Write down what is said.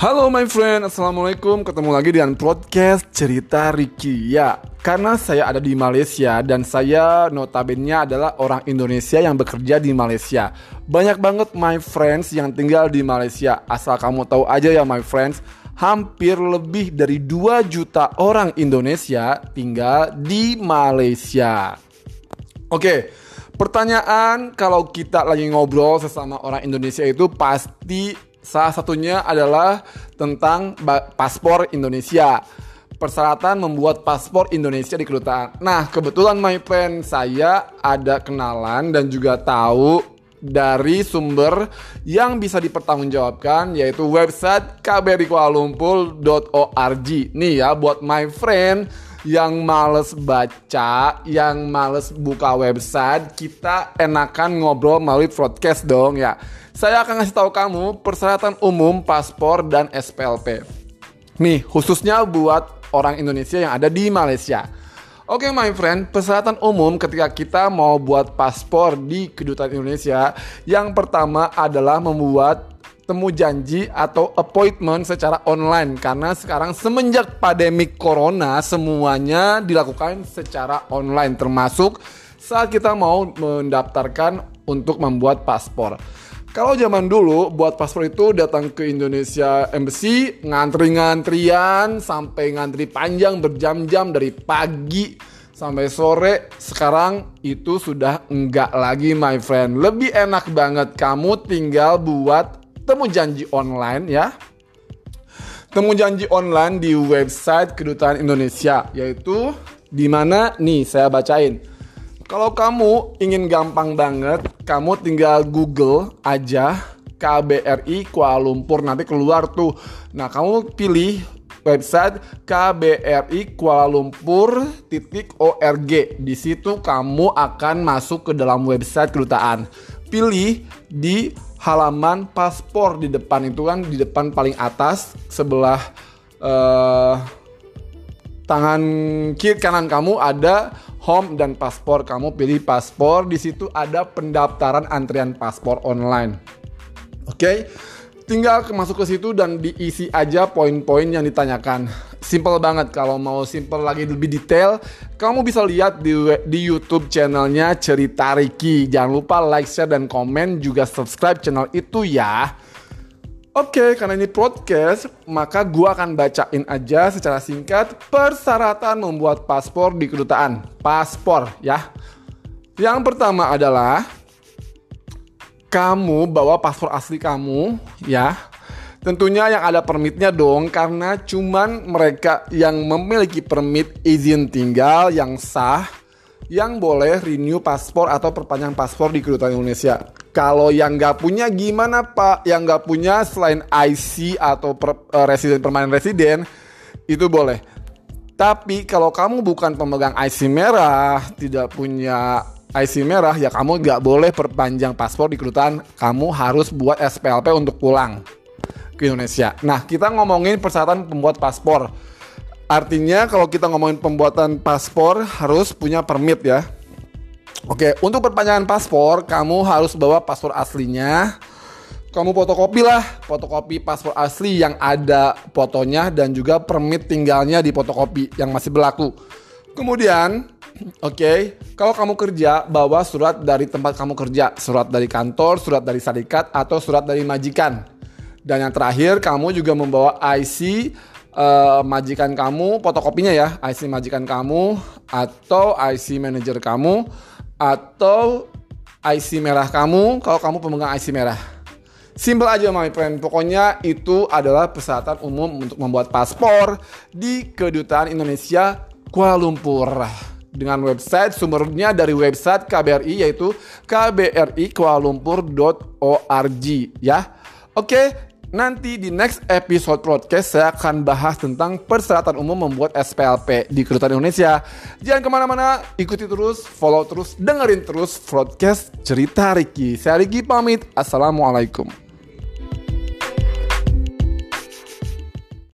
Halo my friend, Assalamualaikum. Ketemu lagi dengan podcast Cerita Ricky. Ya, karena saya ada di Malaysia Dan saya notabene adalah orang Indonesia yang bekerja di Malaysia. Banyak banget my friends yang tinggal di Malaysia. Asal kamu tahu aja ya my friends Hampir lebih dari 2 juta orang Indonesia tinggal di Malaysia. Oke, pertanyaan kalau kita lagi ngobrol sesama orang Indonesia itu pasti Salah satunya adalah tentang paspor Indonesia. Persyaratan membuat paspor Indonesia di kedutaan. Nah, kebetulan my friend saya ada kenalan dan juga tahu dari sumber yang bisa dipertanggungjawabkan yaitu website kbrikualalumpur.org. Nih ya buat my friend yang males baca, yang males buka website, kita enakan ngobrol melalui broadcast dong ya. Saya akan ngasih tahu kamu persyaratan umum paspor dan SPLP. Nih, khususnya buat orang Indonesia yang ada di Malaysia. Oke okay, my friend, persyaratan umum ketika kita mau buat paspor di kedutaan Indonesia Yang pertama adalah membuat temu janji atau appointment secara online. Karena sekarang semenjak pandemi corona semuanya dilakukan secara online. Termasuk saat kita mau mendaftarkan untuk membuat paspor. Kalau zaman dulu buat paspor itu datang ke Indonesia Embassy ngantri-ngantrian sampai ngantri panjang berjam-jam dari pagi sampai sore. Sekarang itu sudah enggak lagi my friend. Lebih enak banget kamu tinggal buat temu janji online ya. Temu janji online di website Kedutaan Indonesia yaitu di mana nih saya bacain. Kalau kamu ingin gampang banget, kamu tinggal Google aja KBRI Kuala Lumpur nanti keluar tuh. Nah, kamu pilih website KBRI Kuala Lumpur titik org. Di situ kamu akan masuk ke dalam website kedutaan. Pilih di halaman paspor di depan itu kan di depan paling atas sebelah uh, tangan kiri kanan kamu ada home dan paspor kamu pilih paspor di situ ada pendaftaran antrian paspor online oke okay? Tinggal masuk ke situ dan diisi aja poin-poin yang ditanyakan. Simple banget kalau mau simple lagi lebih detail, kamu bisa lihat di di YouTube channelnya Cerita Riki. Jangan lupa like, share dan komen juga subscribe channel itu ya. Oke, karena ini podcast, maka gua akan bacain aja secara singkat persyaratan membuat paspor di kedutaan. Paspor ya. Yang pertama adalah kamu bawa paspor asli kamu ya Tentunya yang ada permitnya dong karena cuman mereka yang memiliki permit izin tinggal yang sah yang boleh renew paspor atau perpanjang paspor di kedutaan Indonesia. Kalau yang nggak punya gimana pak? Yang nggak punya selain IC atau per, uh, residen permanen residen itu boleh. Tapi kalau kamu bukan pemegang IC merah, tidak punya IC merah ya kamu nggak boleh perpanjang paspor di kedutaan kamu harus buat SPLP untuk pulang ke Indonesia nah kita ngomongin persyaratan pembuat paspor artinya kalau kita ngomongin pembuatan paspor harus punya permit ya Oke, untuk perpanjangan paspor, kamu harus bawa paspor aslinya. Kamu fotokopi lah, fotokopi paspor asli yang ada fotonya dan juga permit tinggalnya di fotokopi yang masih berlaku. Kemudian, oke, okay, kalau kamu kerja, bawa surat dari tempat kamu kerja, surat dari kantor, surat dari syarikat, atau surat dari majikan. Dan yang terakhir, kamu juga membawa IC uh, eh, majikan kamu, fotokopinya ya, IC majikan kamu, atau IC manager kamu, atau IC merah kamu, kalau kamu pemegang IC merah. Simple aja my friend, pokoknya itu adalah persyaratan umum untuk membuat paspor di kedutaan Indonesia Kuala Lumpur dengan website sumbernya dari website KBRI yaitu kbrikualalumpur.org ya. Oke, nanti di next episode podcast saya akan bahas tentang persyaratan umum membuat SPLP di Kedutaan Indonesia. Jangan ke mana-mana, ikuti terus, follow terus, dengerin terus podcast Cerita Riki. Saya Riki pamit, Assalamualaikum.